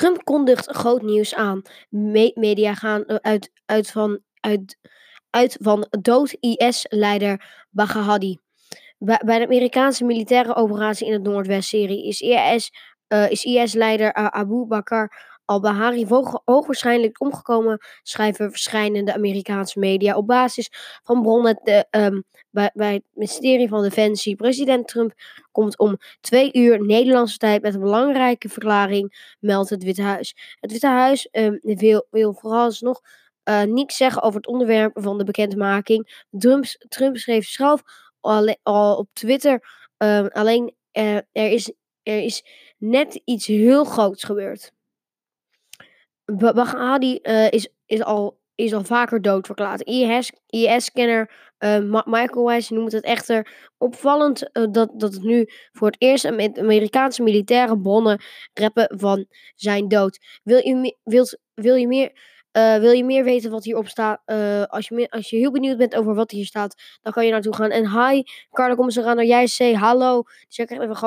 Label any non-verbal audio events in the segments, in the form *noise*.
Trump kondigt groot nieuws aan. Me- media gaan eh, uit, uit, van, uit, van dood IS-leider Baghdadi. Bij, de Amerikaanse militaire operatie in het Noordwest-Syrië is IS, eh, is IS-leider uh, Abu Bakr al-Bahari hoog, hoogwaarschijnlijk omgekomen, schrijven verschillende Amerikaanse media op basis van bronnen de, um, bij, het ministerie van Defensie. President Trump komt om twee uur Nederlandse tijd met een belangrijke verklaring, meldt het Witte Huis. Het Witte Huis um, wil, wil vooralsnog uh, niets zeggen over het onderwerp van de bekendmaking. Trump, Trump schreef zelf al, al op Twitter um, alleen uh, er, is, er is net iets heel groots gebeurd. Baghadi uh, is, is, al, is al vaker doodverklaard. IS-kenner uh, Michael Weiss noemt het echter opvallend uh, dat, dat het nu voor het eerst Amerikaanse militaire bronnen reppen van zijn dood. Wil je, wilt, wil je meer... Uh, wil je meer weten wat hierop staat? Uh, als, je als je heel benieuwd bent over wat hier staat, dan kan je naartoe gaan. En hi, Carla, kom eens eraan. Jij zei hallo. Dus jij krijgt even een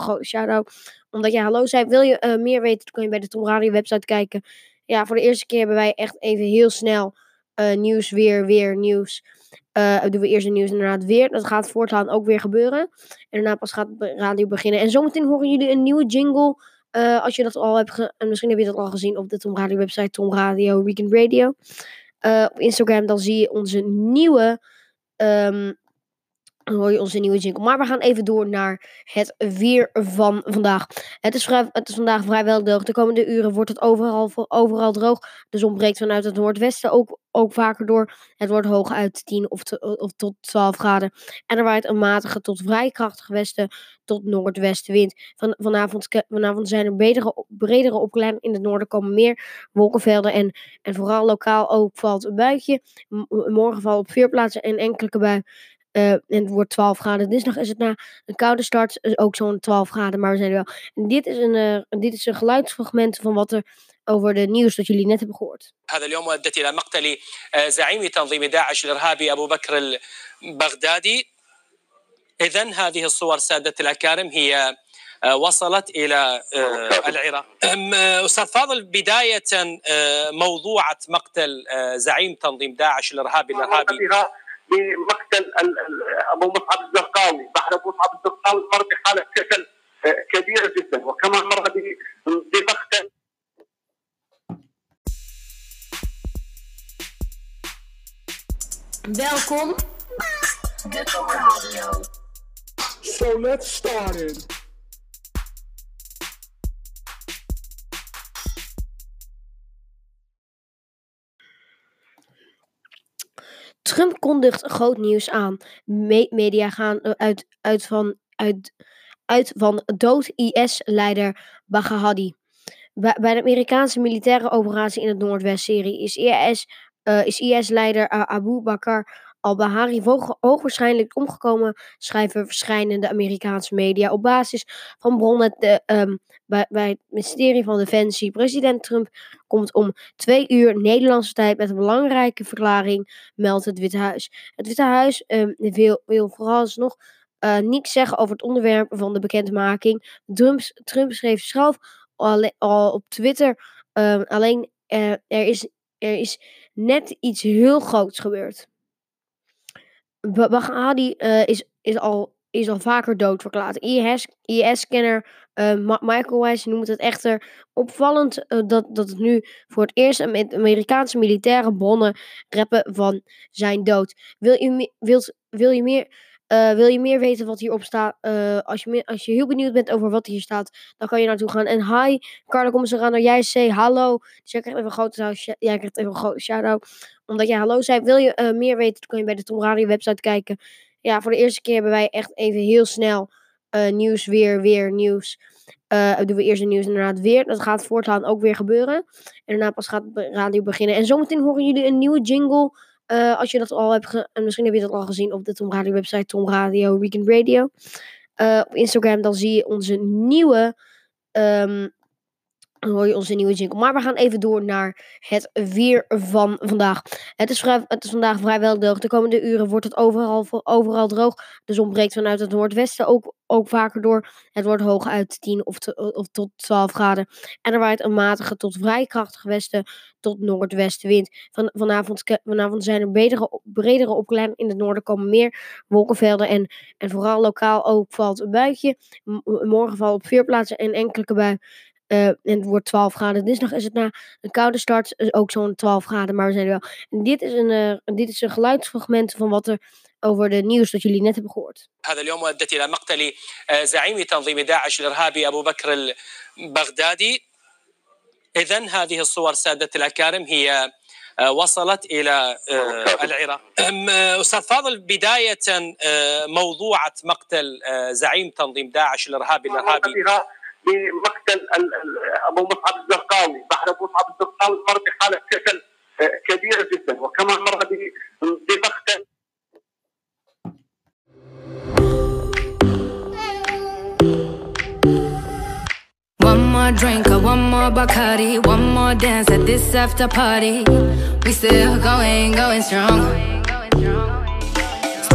grote, een shout-out. Omdat jij hallo zei. Wil je uh, meer weten, dan kan je bij de Tom Radio website kijken. Ja, voor de eerste keer hebben wij echt even heel snel nieuws, weer, weer, nieuws. doen we eerst het nieuws inderdaad weer. Dat gaat voortaan ook weer gebeuren. En daarna pas gaat de radio beginnen. En zometeen horen jullie een nieuwe jingle. Uh, als je dat al hebt, en misschien heb je dat al gezien op de Tom Radio website, Tom Radio Weekend Radio. Uh, op Instagram, dan zie je onze nieuwe, um, dan hoor je onze nieuwe jingle. Maar we gaan even door naar het weer van vandaag. Het is, vrij, het is vandaag vrijwel droog. De komende uren wordt het overal, overal droog. De zon breekt vanuit het noordwesten ook, ook vaker door. Het wordt hooguit 10 of, of tot 12 graden. En er waait een matige tot vrij krachtige westen tot noordwestenwind. Van, vanavond, vanavond zijn er bredere, opklaringen. In het noorden komen meer wolkenvelden. En, en vooral lokaal ook valt een buitje. Morgen valt op vier plaatsen een enkele bui. Uh, en het wordt 12 graden. Dinsdag is het na een koude start ook zo'n 12 graden, maar we zijn er wel. En dit is een, uh, dit is een geluidsfragment van wat er over de nieuws dat jullie net hebben gehoord. هذا اليوم أدت إلى مقتل زعيم تنظيم داعش الإرهابي أبو بكر البغدادي إذا هذه الصور سادة الأكارم هي وصلت إلى العراق أستاذ فاضل بداية موضوعة مقتل زعيم تنظيم داعش الإرهابي الإرهابي بمقتل أبو مصعب الزرقاوي بعد أبو مصعب الزرقاوي مر بحالة كسل كبيرة جدا وكما مر بمقتل Welkom. Radio. So let's start it. Trump kondigt groot nieuws aan. Me media gaan uit, uit, van, uit, van dood IS-leider Baghdadi. Bij, de Amerikaanse militaire operatie in het Noordwest-Syrië is IS, uh, is IS-leider uh, Abu Bakr al-Bahari hoog, hoogwaarschijnlijk omgekomen, schrijven verschillende Amerikaanse media op basis van bronnen de, um, bij, het ministerie van Defensie. President Trump komt om twee uur Nederlandse tijd met een belangrijke verklaring, meldt het Witte Huis. Het Witte Huis um, wil, wil vooralsnog uh, niets zeggen over het onderwerp van de bekendmaking. Trump, Trump schreef zelf al, al op Twitter um, alleen er, is, er is net iets heel groots gebeurd. Baghadi uh, is, is, al, is al vaker doodverklaard. IS-kenner uh, Michael Weiss noemt het echter opvallend uh, dat, dat het nu voor het eerst met Amerikaanse militaire bronnen reppen van zijn dood. Wil je, wilt, wil je meer... Wil je meer weten wat hierop staat? Als, je als je heel benieuwd bent over wat hier staat, dan kan je naartoe gaan. En hi, Carla, kom eens eraan. Jij zei hallo. Dus even grote, jij krijgt even een grote shout-out. Omdat jij hallo zei. Wil je uh, meer weten, dan kan je bij de Tom Radio website kijken. Ja, voor de eerste keer hebben wij echt even heel snel nieuws, weer, weer, nieuws. doen we eerst het nieuws inderdaad weer. Dat gaat voortaan ook weer gebeuren. En daarna pas gaat de radio beginnen. En zometeen horen jullie een nieuwe jingle. Uh, als je dat al hebt, en misschien heb je dat al gezien op de Tom Radio website, Tom Radio Weekend Radio. Uh, op Instagram, dan zie je onze nieuwe, um, Dan hoor je onze nieuwe jingle. Maar we gaan even door naar het weer van vandaag. Het is, vrij, het is vandaag vrijwel droog. De komende uren wordt het overal, overal droog. De zon breekt vanuit het noordwesten ook, ook vaker door. Het wordt hooguit 10 of, of tot 12 graden. En er waait een matige tot vrij krachtige westen tot noordwestenwind. Van, vanavond, vanavond zijn er bredere, bredere opklaringen. In het noorden komen meer wolkenvelden. En, en vooral lokaal ook valt een buitje. morgen valt op vier plaatsen een enkele bui. Uh, en het wordt 12 graden. Dinsdag is het na een koude start is ook zo'n 12 graden, maar we zijn er wel. En dit is een, uh, dit is een geluidsfragment van wat er over de nieuws dat jullie net hebben gehoord. هذا اليوم أدت إلى مقتل زعيم تنظيم داعش الإرهابي أبو بكر البغدادي إذا هذه الصور سادة الأكارم هي وصلت إلى العراق أستاذ فاضل بداية موضوعة مقتل زعيم تنظيم داعش الإرهابي الإرهابي بمقتل ابو مصعب الزرقاوي بعد ابو مصعب الزرقاوي مر بحاله كسل كبيره جدا وكمان مر بمقتل One more drink one more Bacardi One more dance at this after party We still going, going strong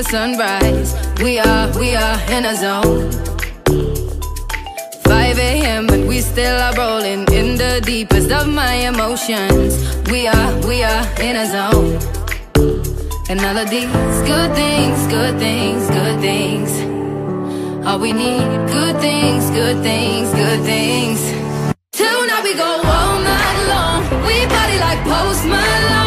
The sunrise. We are, we are in a zone. 5 a.m. but we still are rolling in the deepest of my emotions. We are, we are in a zone. And all of these good things, good things, good things. All we need, good things, good things, good things. Tonight we go all night long. We party like Post Malone.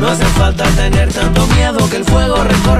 No hace falta tener tanto miedo que el fuego recorra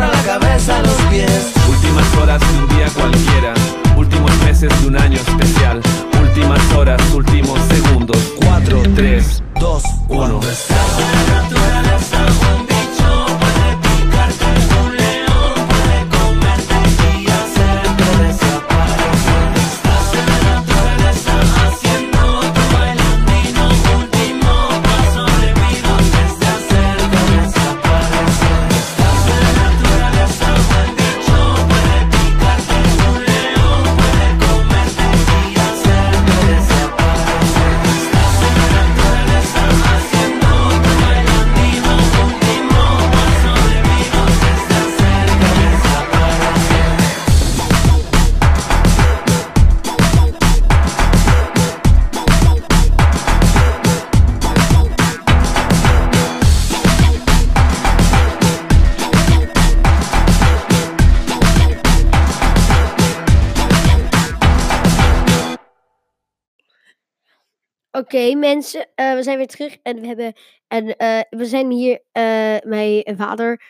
Oké, mensen, eh, we zijn weer terug en we hebben en eh, we zijn hier. eh, mijn vader,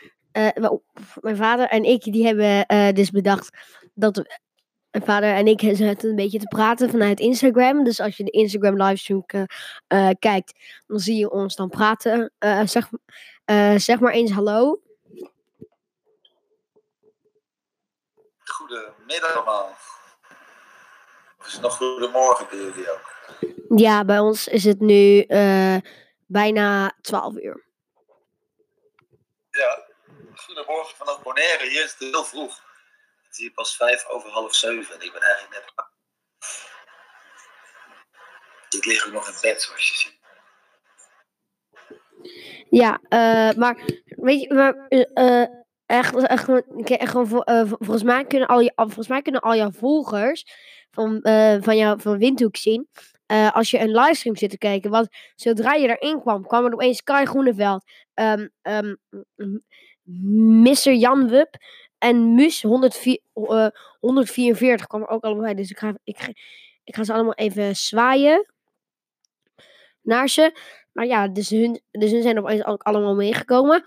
mijn vader en ik, die hebben dus bedacht dat we- mijn vader en ik zaten een beetje te praten vanuit Instagram. Dus als je de Instagram livestream kijkt, dan zie je ons dan praten. Zeg, zeg maar eens hallo. Goedemiddag allemaal. Of is nog goedemorgen bij jullie ook? Ja, bij ons is het nu eh, bijna 12 uur. Ja, goedemorgen vanaf Bonaire. Hier is het heel vroeg. Het is hier pas vijf over half zeven en ik ben eigenlijk net... Ik lig ook nog in bed, zoals je ziet. Ja, eh, maar weet je, maar, eh, echt, echt, gewoon- ik- echt gewoon, vol- vol- volgens, mij kunnen al je, volgens mij kunnen al jouw volgers van, van, jou, van Windhoek zien, eh, als je een livestream zit te kijken, want zodra je erin kwam, kwam er opeens Kai Groeneveld, ehm ehm, m- Mr. Jan Wup en Mus 104, eh, 144 kwam er ook allemaal bij, dus ik ga, ik, ga- ik ga ze allemaal even zwaaien naar ze. Maar ja, dus hun, dus hun zijn opeens ook allemaal meegekomen.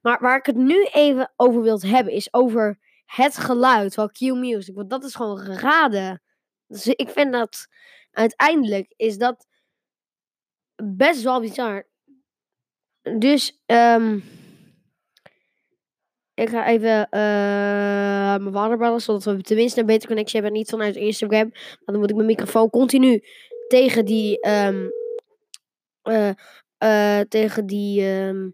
Maar waar ik het nu even over wil hebben, is over het geluid van Q-Music. Want dat is gewoon geraden. Dus ik vind dat uiteindelijk is dat best wel bizar. Dus, ehm ik ga even eh, mijn vader bellen, zodat we tenminste een betere connectie hebben. Niet vanuit Instagram. Want dan moet ik mijn microfoon continu tegen die... eh, tegen die, ehm,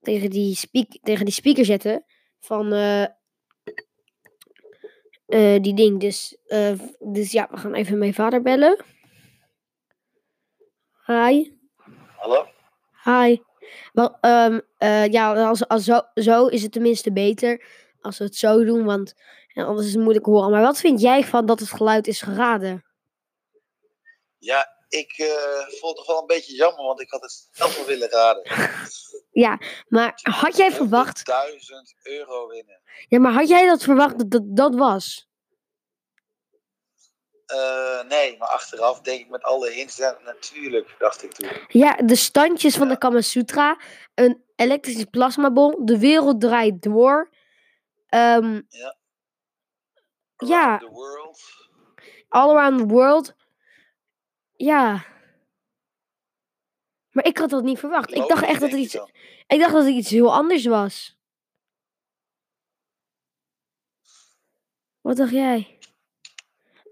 tegen die, speak, tegen die speaker zetten van eh, die ding. Dus, eh, dus ja, we gaan even mijn vader bellen. Hi. Hallo? Hi. Wel, ehm, eh, ja, als, als zo, zo is het tenminste beter als we het zo doen, want ja, anders is het moeilijk horen. Maar wat vind jij van dat het geluid is geraden? Ja, ik eh vond het toch wel een beetje jammer, want ik had het zelf wel willen raden. Ja, maar had jij verwacht, 1000 euro winnen. ja, maar had jij dat verwacht dat dat, dat was? Eh, nee, maar achteraf denk ik met alle hints, ja, natuurlijk, dacht ik toen. Ja, de standjes van de Kama Sutra, een elektrische plasmabol, de wereld draait door. ehm, Ja. Ja. Around The world. all around the world. Ja. Maar ik had dat niet verwacht. Ik dacht echt dat het denk iets, ik dacht dat het iets heel anders was. Wat dacht jij?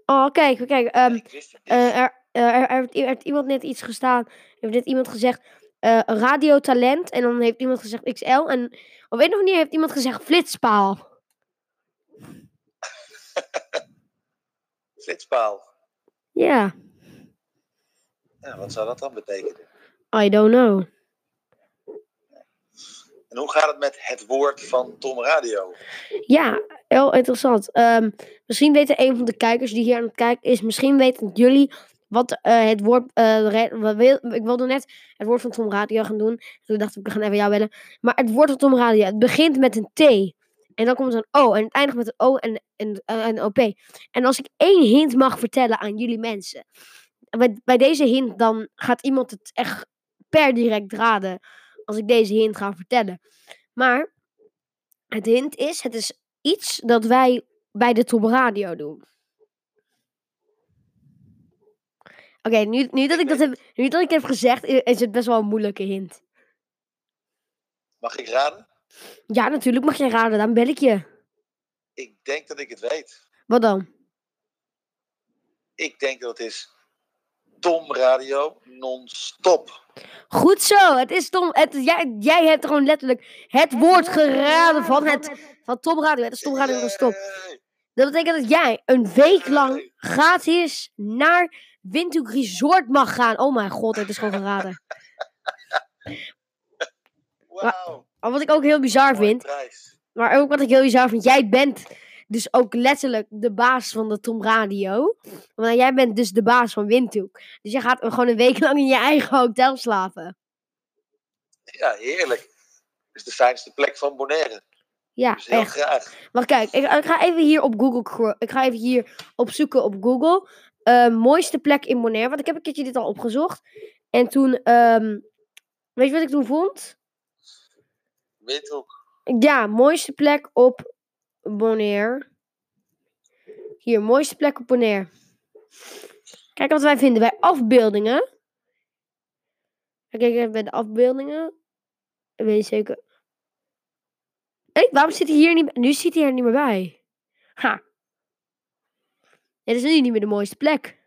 Oh, kijk, kijk. ehm, eh, er, eh, er, er heeft, er heeft iemand net iets gestaan. Heeft net iemand gezegd. eh radiotalent. En dan heeft iemand gezegd XL. En op een of andere manier heeft iemand gezegd flitspaal. *laughs* Flitspaal. Ja, Ja, wat zou dat dan betekenen? I don't know. En hoe gaat het met het woord van Tom Radio? Ja, heel interessant. Ehm, misschien weten een van de kijkers die hier aan het kijken is, misschien weten jullie wat eh, het woord. eh, ik wilde net het woord van Tom Radio gaan doen. Toen dacht ik, we gaan even jou bellen. Maar het woord van Tom Radio, het begint met een T. En dan komt er een O. En het eindigt met een O en, en, eh, en een OP. En als ik één hint mag vertellen aan jullie mensen. Bij, bij deze hint, dan gaat iemand het echt per direct raden. Als ik deze hint ga vertellen. Maar het hint is, het is iets dat wij bij de Tom Radio doen. Oké, nu, nu, dat ik dat heb, nu dat ik heb gezegd, is het best wel een moeilijke hint. Mag ik raden? Ja, natuurlijk mag jij raden, dan bel ik je. Ik denk dat ik het weet. Wat dan? Ik denk dat het is Tom Radio non-stop. Goed zo, het is Tom. Het, jij, jij hebt gewoon letterlijk het woord geraden van, het, van Tom Radio. Het is Tom Radio stop. Yay! Dat betekent dat jij een week lang gratis naar Windhoek Resort mag gaan. Oh mijn god, het is gewoon geraden. *laughs* Wauw. Maar wat ik ook heel bizar vind, maar ook wat ik heel bizar vind, jij bent dus ook letterlijk de baas van de Tom Radio. Want jij bent dus de baas van Windhoek. Dus jij gaat gewoon een week *laughs* lang in je eigen hotel slapen. Ja, heerlijk. Het is de fijnste plek van Bonaire. Ja, Dus heel echt. graag. Maar kijk, ik, ik ga even hier op Google. Ik ga even hier opzoeken op Google. Eh, mooiste plek in Bonaire. Want ik heb een keertje dit al opgezocht. En toen. ehm, weet je wat ik toen vond? Windhoek. Ja, mooiste plek op Bonaire. Hier, mooiste plek op Bonaire. Kijk wat wij vinden bij afbeeldingen. Kijk even bij de afbeeldingen. Ik weet zeker. Hé, waarom zit hij hier niet? Nu zit hij er niet meer bij. Ha. Dit is nu niet meer de mooiste plek.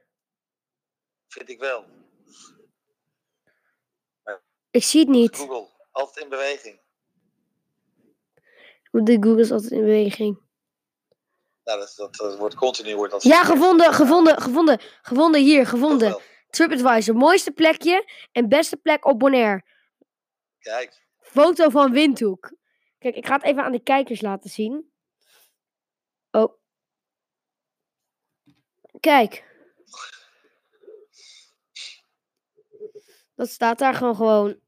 Vind ik wel. Ik zie het niet. Google. Altijd in beweging. De Google is altijd in beweging. Nou, dat, dat, dat wordt continu wordt dat Ja, gevonden, gevonden, gevonden, gevonden hier, gevonden. TripAdvisor, mooiste plekje en beste plek op Bonaire. Kijk. Foto van Windhoek. Kijk, ik ga het even aan de kijkers laten zien. Oh. Kijk. Dat staat daar gewoon gewoon.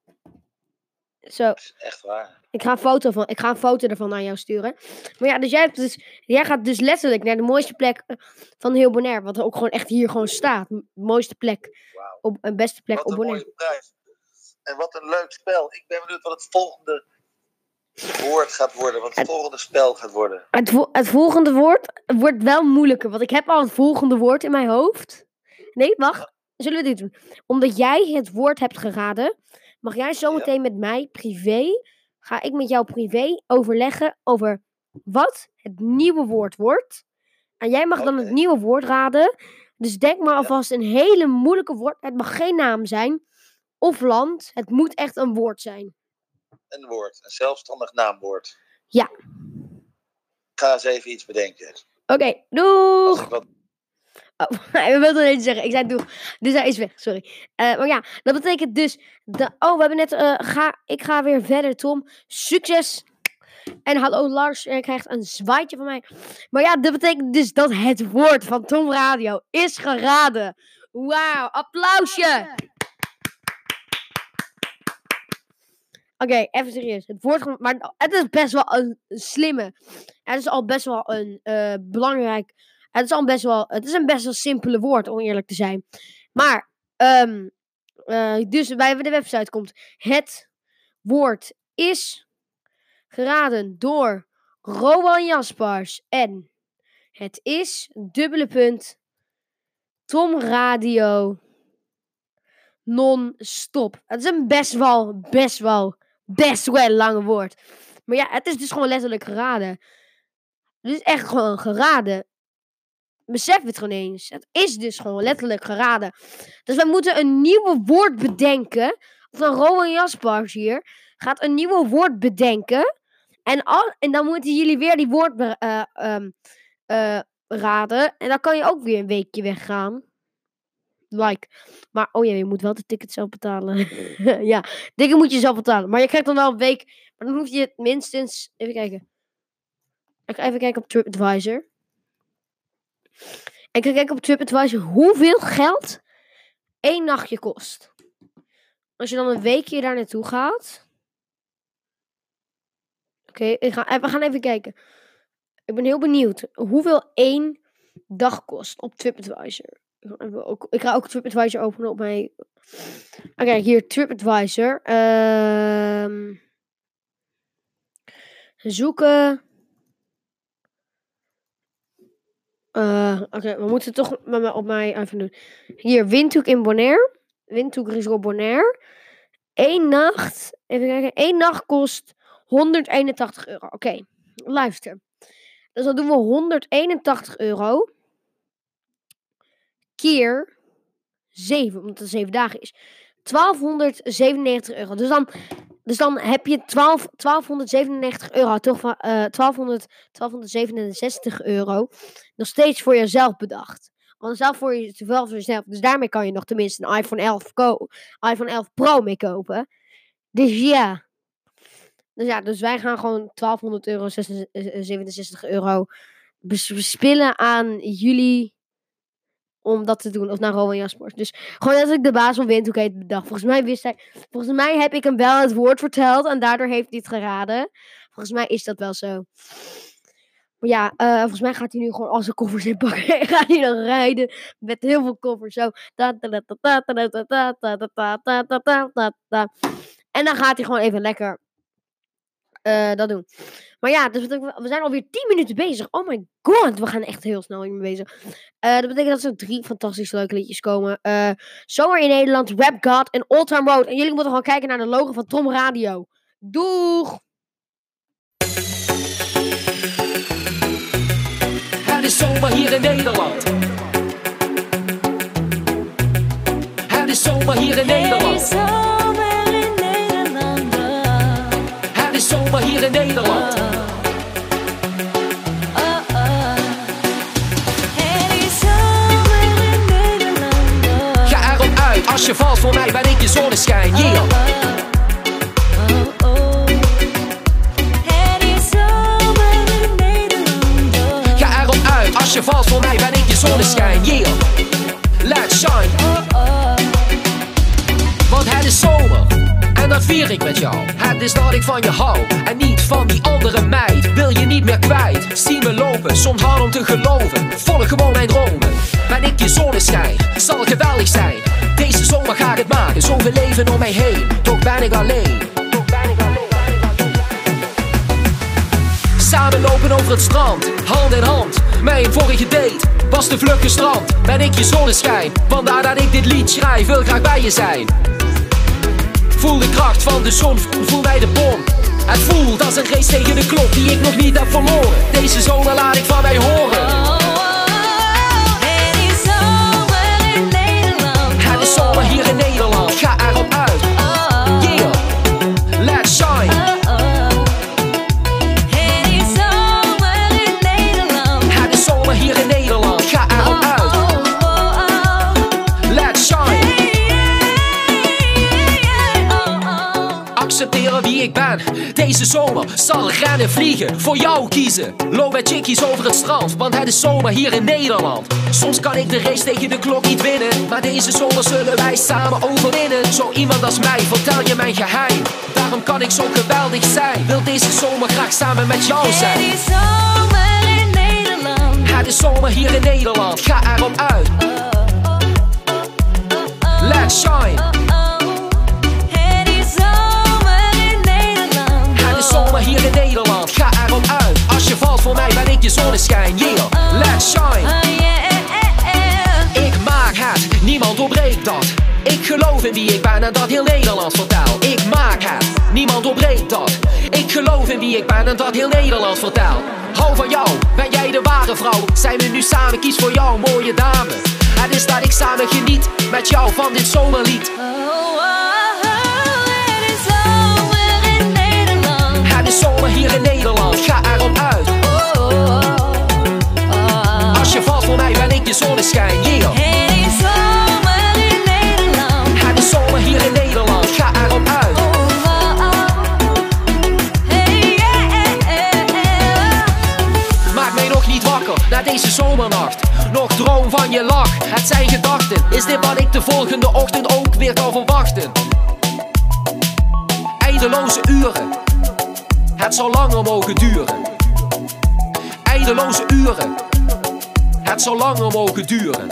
Zo, Dat is echt waar. ik ga een foto van, ik ga een foto ervan aan jou sturen. Maar ja, dus jij, hebt dus, jij gaat dus letterlijk naar de mooiste plek eh, van heel Bonaire. Wat ook gewoon echt hier gewoon staat. Mooiste plek. Op, een beste plek Wat op een Bonaire. mooie prijs. En wat een leuk spel. Ik ben benieuwd wat het volgende woord gaat worden. Wat het volgende spel gaat worden. Het, vo- het volgende woord wordt wel moeilijker, want ik heb al het volgende woord in mijn hoofd. Nee, wacht. Zullen we dit doen? Omdat jij het woord hebt geraden, mag jij zometeen met mij privé, ga ik met jou privé overleggen over wat het nieuwe woord wordt. En jij mag dan het nieuwe woord raden. Dus denk maar alvast een hele moeilijke woord. Het mag geen naam zijn of land. Het moet echt een woord zijn. Een woord. Een zelfstandig naamwoord. Ja. Ik ga eens even iets bedenken. Oké, doeg! Ik. Oh, ik wilde iets zeggen. Ik zei doeg. Dus hij is weg, sorry. Eh, maar ja, dat betekent dus... De, oh, we hebben net... eh, ga, ik ga weer verder, Tom. Succes! En hallo Lars, jij krijgt een zwaaitje van mij. Maar ja, dat betekent dus dat het woord van Tom Radio is geraden. Wauw, applausje! Oké, even serieus. Het woord, maar het is best wel een slimme. Het is al best wel een eh, belangrijk het is al best wel, het is een best wel simpele woord, om eerlijk te zijn. Maar, ehm, eh, dus bij de website komt het woord is geraden door Rowan Jaspers en het is dubbele punt Tom Radio non-stop. Het is een best wel, best wel, best wel lange woord. Maar ja, het is dus gewoon letterlijk geraden. Het is echt gewoon geraden. Beseffen het gewoon eens. Het is dus gewoon letterlijk geraden. Dus wij moeten een nieuwe woord bedenken. Dan Rowan Jaspers hier gaat een nieuwe woord bedenken. En, al, en dan moeten jullie weer die woord eh, ehm, eh, raden. En dan kan je ook weer een weekje weggaan. Like. Maar oh ja, je moet wel de ticket zelf betalen. *laughs* ja, dingen moet je zelf betalen. Maar je krijgt dan wel een week. Maar dan hoef je het minstens. Even kijken. Ik even kijken op TripAdvisor. En ik ga kijken op TripAdvisor hoeveel geld één nachtje kost. Als je dan een weekje daar naartoe gaat. Oké, ga- eh, we gaan even kijken. Ik ben heel benieuwd hoeveel één dag kost op TripAdvisor. Ik ga, even ook, ik ga ook TripAdvisor openen op mijn... Oké, hier TripAdvisor. Ehm zoeken. Eh, Oké, we moeten toch met me- op mij even doen. Hier, Windhoek in Bonaire. Windhoek Resort Bonaire. Eén nacht. Even kijken. Eén nacht kost 181 euro. Oké, luister. Dus dan doen we 181 euro. Keer 7, omdat het 7 dagen is. 1297 euro. Dus dan, dus dan heb je 12, 1297 euro. Toch van eh 1200, 1267 euro. Nog steeds voor jezelf bedacht. Want zelf voor je voor jezelf. Dus daarmee kan je nog tenminste een iPhone 11, ko iPhone 11 Pro mee kopen. Dus ja. Dus ja, dus wij gaan gewoon 1200 euro, 67 euro bes- bespillen aan jullie om dat te doen. Of naar Rowan Jaspers. Dus gewoon als ik de baas om wint, hoe ik het bedacht. Volgens mij wist hij. Volgens mij heb ik hem wel het woord verteld. En daardoor heeft hij het geraden. Volgens mij is dat wel zo. Maar ja, uh, volgens mij gaat hij nu gewoon al zijn koffers inpakken. En gaat hij dan rijden met heel veel koffers. Zo. En dan gaat hij gewoon even lekker eh, dat doen. Maar ja, dus we zijn alweer 10 minuten bezig. Oh my god, we gaan echt heel snel hiermee bezig. Eh, dat betekent dat er drie fantastisch leuke liedjes komen. Eh Zomer in Nederland, Rap God en Old Town Road. En jullie moeten gewoon kijken naar de logo van Trom Radio. Doeg! Het is zomer hier in Nederland. Het is zomer hier in Nederland. Is zomer hier in Nederland. Ga erop uit, als je valt voor mij ben ik je zonneschijn. Yeah. Ik van je hou en niet van die andere meid. Wil je niet meer kwijt? Zie me lopen, soms hard om te geloven. Volg gewoon mijn dromen. Ben ik je zonneschijn, zal geweldig zijn. Deze zomer ga ik het maken, zoveel leven om mij heen. Toch ben ik alleen. Samen lopen over het strand, hand in hand. Mijn vorige date was de vlug gestrand. Ben ik je zonneschijn, vandaar dat ik dit lied schrijf. Wil graag bij je zijn. Voel de kracht van de zon, voel bij de bom. Het voelt als een race tegen de klok die ik nog niet heb verloren. Deze zomer laat ik van mij horen. Zal rennen vliegen. Voor jou kiezen. Loop met chickies over het strand. Want het is zomer hier in Nederland. Soms kan ik de race tegen de klok niet winnen. Maar deze zomer zullen wij samen overwinnen. Zo iemand als mij, vertel je mijn geheim. Daarom kan ik zo geweldig zijn. Wil deze zomer graag samen met jou zijn. Het is zomer hier in Nederland. Ga erop uit. Let's shine. Zomer hier in Nederland. Ga erop uit. Als je valt voor mij ben ik je zonneschijn. Yeah, let's shine. Ik maak het, niemand doorbreekt dat. Ik geloof in wie ik ben en dat heel Nederland vertel. Ik maak het, niemand doorbreekt dat. Ik geloof in wie ik ben en dat heel Nederland vertelt. Hou van jou, ben jij de ware vrouw? Zijn we nu samen, kies voor jou, mooie dame. Het is dat ik samen geniet met jou van dit zomerlied. Ga erop uit. Als je valt voor mij, ben ik je zonneschijn, yeah. Het is zomer hier in Nederland, ga erop uit. Maak mij nog niet wakker na deze zomernacht. Nog droom van je lach, het zijn gedachten. Is dit wat ik de volgende ochtend ook weer kan verwachten? Eindeloze uren, het zal langer mogen duren. Eindeloze uren, het zal langer mogen duren.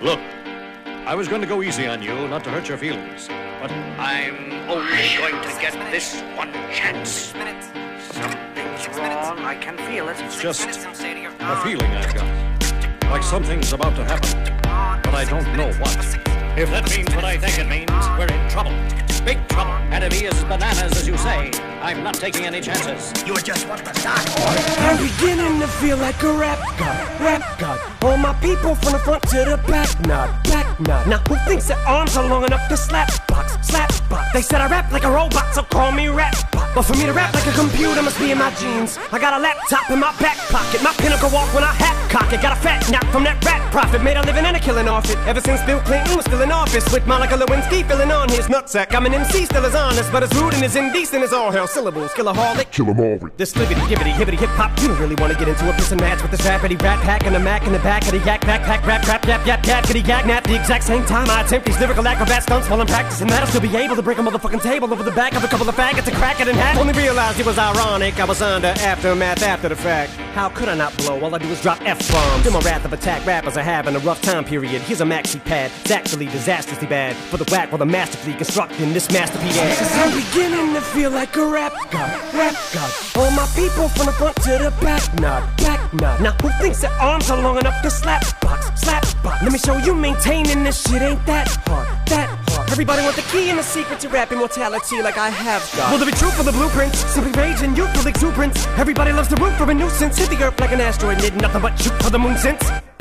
Look, I was going to go easy on you, not to hurt your feelings. But I'm only going to get this one chance. Something's wrong. I can feel it. It's just a feeling I've got. Like something's about to happen. But I don't know what. If that means what I think it means, we're in trouble. Big trouble. Enemy is bananas, as you say. I'm not taking any chances. You are just want to start. I'm beginning to feel like a rap god, rap god. All my people from the front to the back, nod, back nod. Now who thinks their arms are long enough to slap box, slap box? They said I rap like a robot, so call me rap bot. But for me to rap like a computer must be in my genes. I got a laptop in my back pocket, my pinnacle walk when I hat cock it. Got a fat knock from that rap profit, made a living and a killing off it. Ever since Bill Clinton was still in office, with Monica Lewinsky filling on his nutsack. I'm an MC, still as honest, but as rude and as indecent as all hell. Syllables, killaholic, kill 'em all. This libbity, gibbity, hibbity, hip hop. You don't really want to get into a piss and match with this rappity rap pack and a mac in the back of the yak backpack rap crap yap yap yap kitty yak nap. The exact same time I attempt these lyrical acrobat stunts while I'm practicing that, I'll still be able to break a motherfucking table over the back of a couple of faggots and crack it in half. Only realized it was ironic. I was under aftermath after the fact. How could I not blow? All I do is drop F bombs. In my wrath of attack, rappers are having a rough time period. Here's a maxi pad. It's actually disastrously bad. For the whack while the masterfully constructing this masterpiece. I'm beginning to feel like a rap god, rap god. All my people from the front to the back, nod, back nod. Now who thinks their arms are long enough to slap box, slap box? Let me show you maintaining this shit ain't that hard. Everybody want the key and the secret to rap immortality like I have got. Will there be truth for the blueprints? Simply rage and youthful exuberance. Everybody loves to root for a nuisance. Hit the earth like an asteroid, did nothing but shoot for the moon since.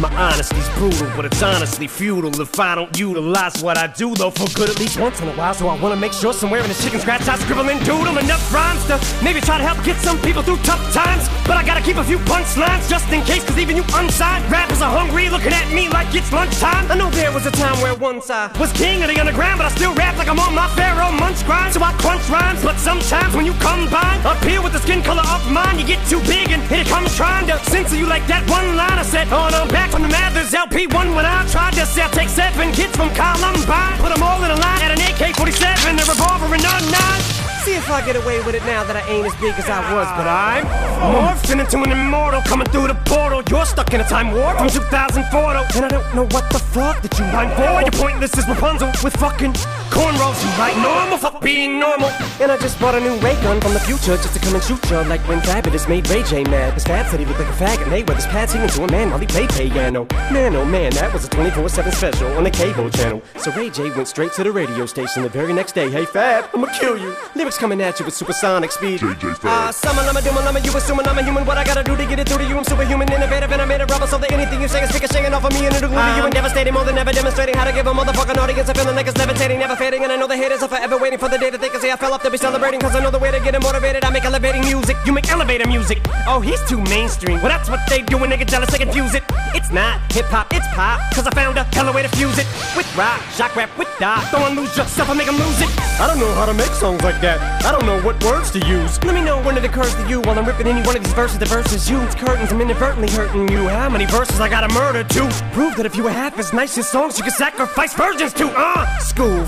My honesty's brutal, but it's honestly futile if I don't utilize what I do, though, for good at least once in a while. So I wanna make sure somewhere in the chicken scratch I scribble and doodle enough rhymes to maybe try to help get some people through tough times. But I gotta keep a few punchlines just in case, cause even you unsigned rappers are hungry, looking at me like it's lunchtime. I know there was a time where once I was king of the underground, but I still rap like I'm on my Pharaoh munch grind. So I crunch rhymes, but sometimes when you combine up here with the skin color of mine, you get too big and here it comes trying to censor you like that one line I said. On Oh, no, back from the Mathers LP1 when I tried to sell. Take seven kids from Columbine, put them all in a line at an AK 47, a revolver, and a nine. See if I get away with it now that I ain't as big as I was, but I'm morphed into an immortal coming through the portal. You're stuck in a time warp from 2004, and I don't know what the fuck that you mind for. You're pointless as Rapunzel with fucking cornrows. You like normal, fuck being normal. And I just bought a new ray gun from the future just to come and shoot you like when Fabulous made Ray J mad. Cause Fab said he looked like a fag faggot. Mayweather's pad singing to a man while he played piano. Man, oh man, that was a 24-7 special on the cable channel. So Ray J went straight to the radio station the very next day. Hey Fab, I'ma kill you. Lyrics coming at you with supersonic speed. JJ Fab. Ah, summer, lama, doom, lama, you assuming I'm a human. What I gotta do to get it through to you? I'm superhuman, innovative, and I made a rubber so that anything you say is ricocheting off of me and it'll glue to you and devastating more than ever demonstrating how to give a motherfucking audience a feeling like it's levitating, never fading. And I know the haters are forever waiting for the day that they can say I fell off to be celebrating. Cause I know the way to get them motivated. I make elevating music. You make elevator music. Oh, he's too mainstream. Well, that's what they do when they get jealous, they confuse it. It's not hip hop, it's pop. Cause I found a hella way to fuse it. With rock, shock rap, with dot. Don't lose yourself and make them lose it. I don't know how to make songs like that. I don't know what words to use. Let me know when it occurs to you while I'm ripping any one of these verses. The verses you, it's curtains. I'm inadvertently hurting you. How many verses I gotta murder to prove that if you were half as nice as songs, you could sacrifice virgins to? Uh, school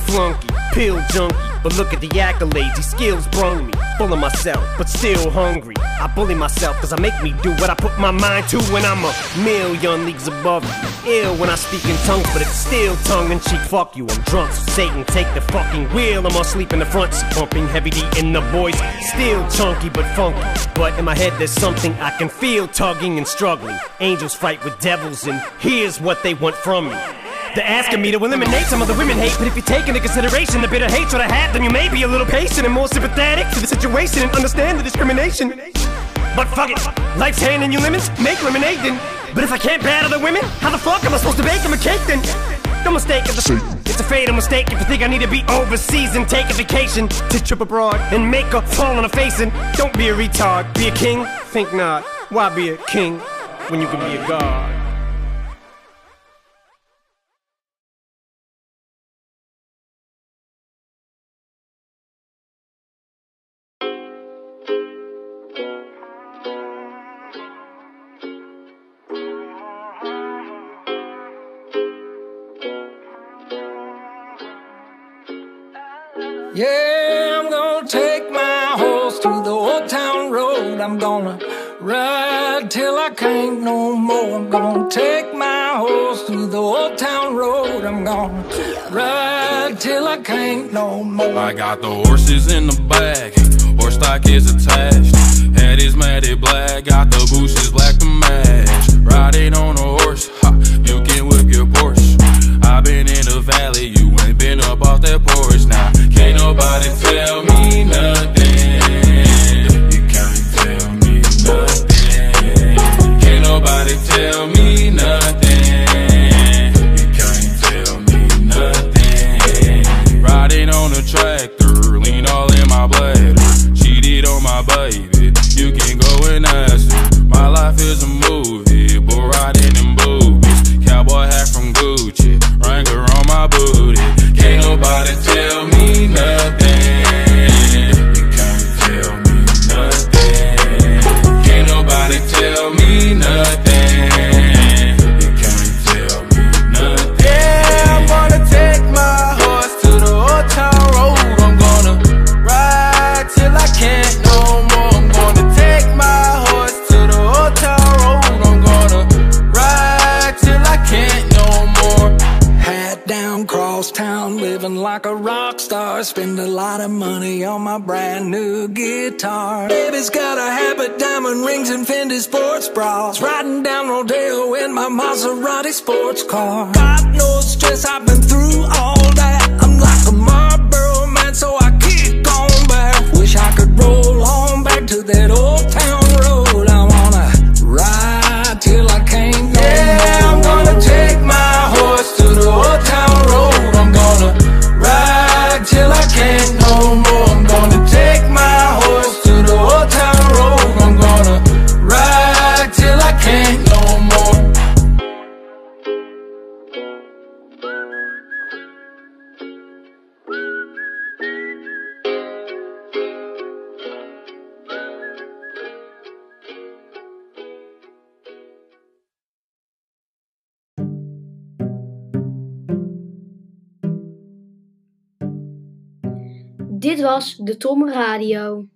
pill junkie. But look at the accolades, these skills brung me. Full of myself, but still hungry. I bully myself cause I make me do what I put my mind to when I'm a million leagues above you. Ill when I speak in tongues, but it's still tongue in cheek. Fuck you, I'm drunk, so Satan take the fucking wheel. I'm asleep in the front seat, pumping heavy D in the voice. Still chunky but funky. But in my head, there's something I can feel tugging and struggling. Angels fight with devils, and here's what they want from me. They're asking me to eliminate some of the women hate, but if you take into consideration the bitter hatred I have, then you may be a little patient and more sympathetic to the situation and understand the discrimination. But fuck it, life's handing you lemons, make lemonade then. But if I can't battle the women, how the fuck am I supposed to bake them a cake then? No mistake, it's a, it's a fatal mistake if you think I need to be overseas and take a vacation to trip abroad and make a fall on a face and don't be a retard, be a king? Think not. Why be a king when you can be a god? I'm gonna take my horse through the old town road. I'm gonna ride till I can't no more. I got the horses in the back, horse stock is attached. Head is matted black, got the bushes black to match. Riding on a horse, ha, you can whip your Porsche. i been in the valley, you ain't been up off that porch now. Can't nobody tell me money on my brand new guitar. Baby's got a habit, diamond rings, and Fendi sports bras. Riding down Rodeo in my Maserati sports car. Got no stress, I've been through all was de Tom Radio.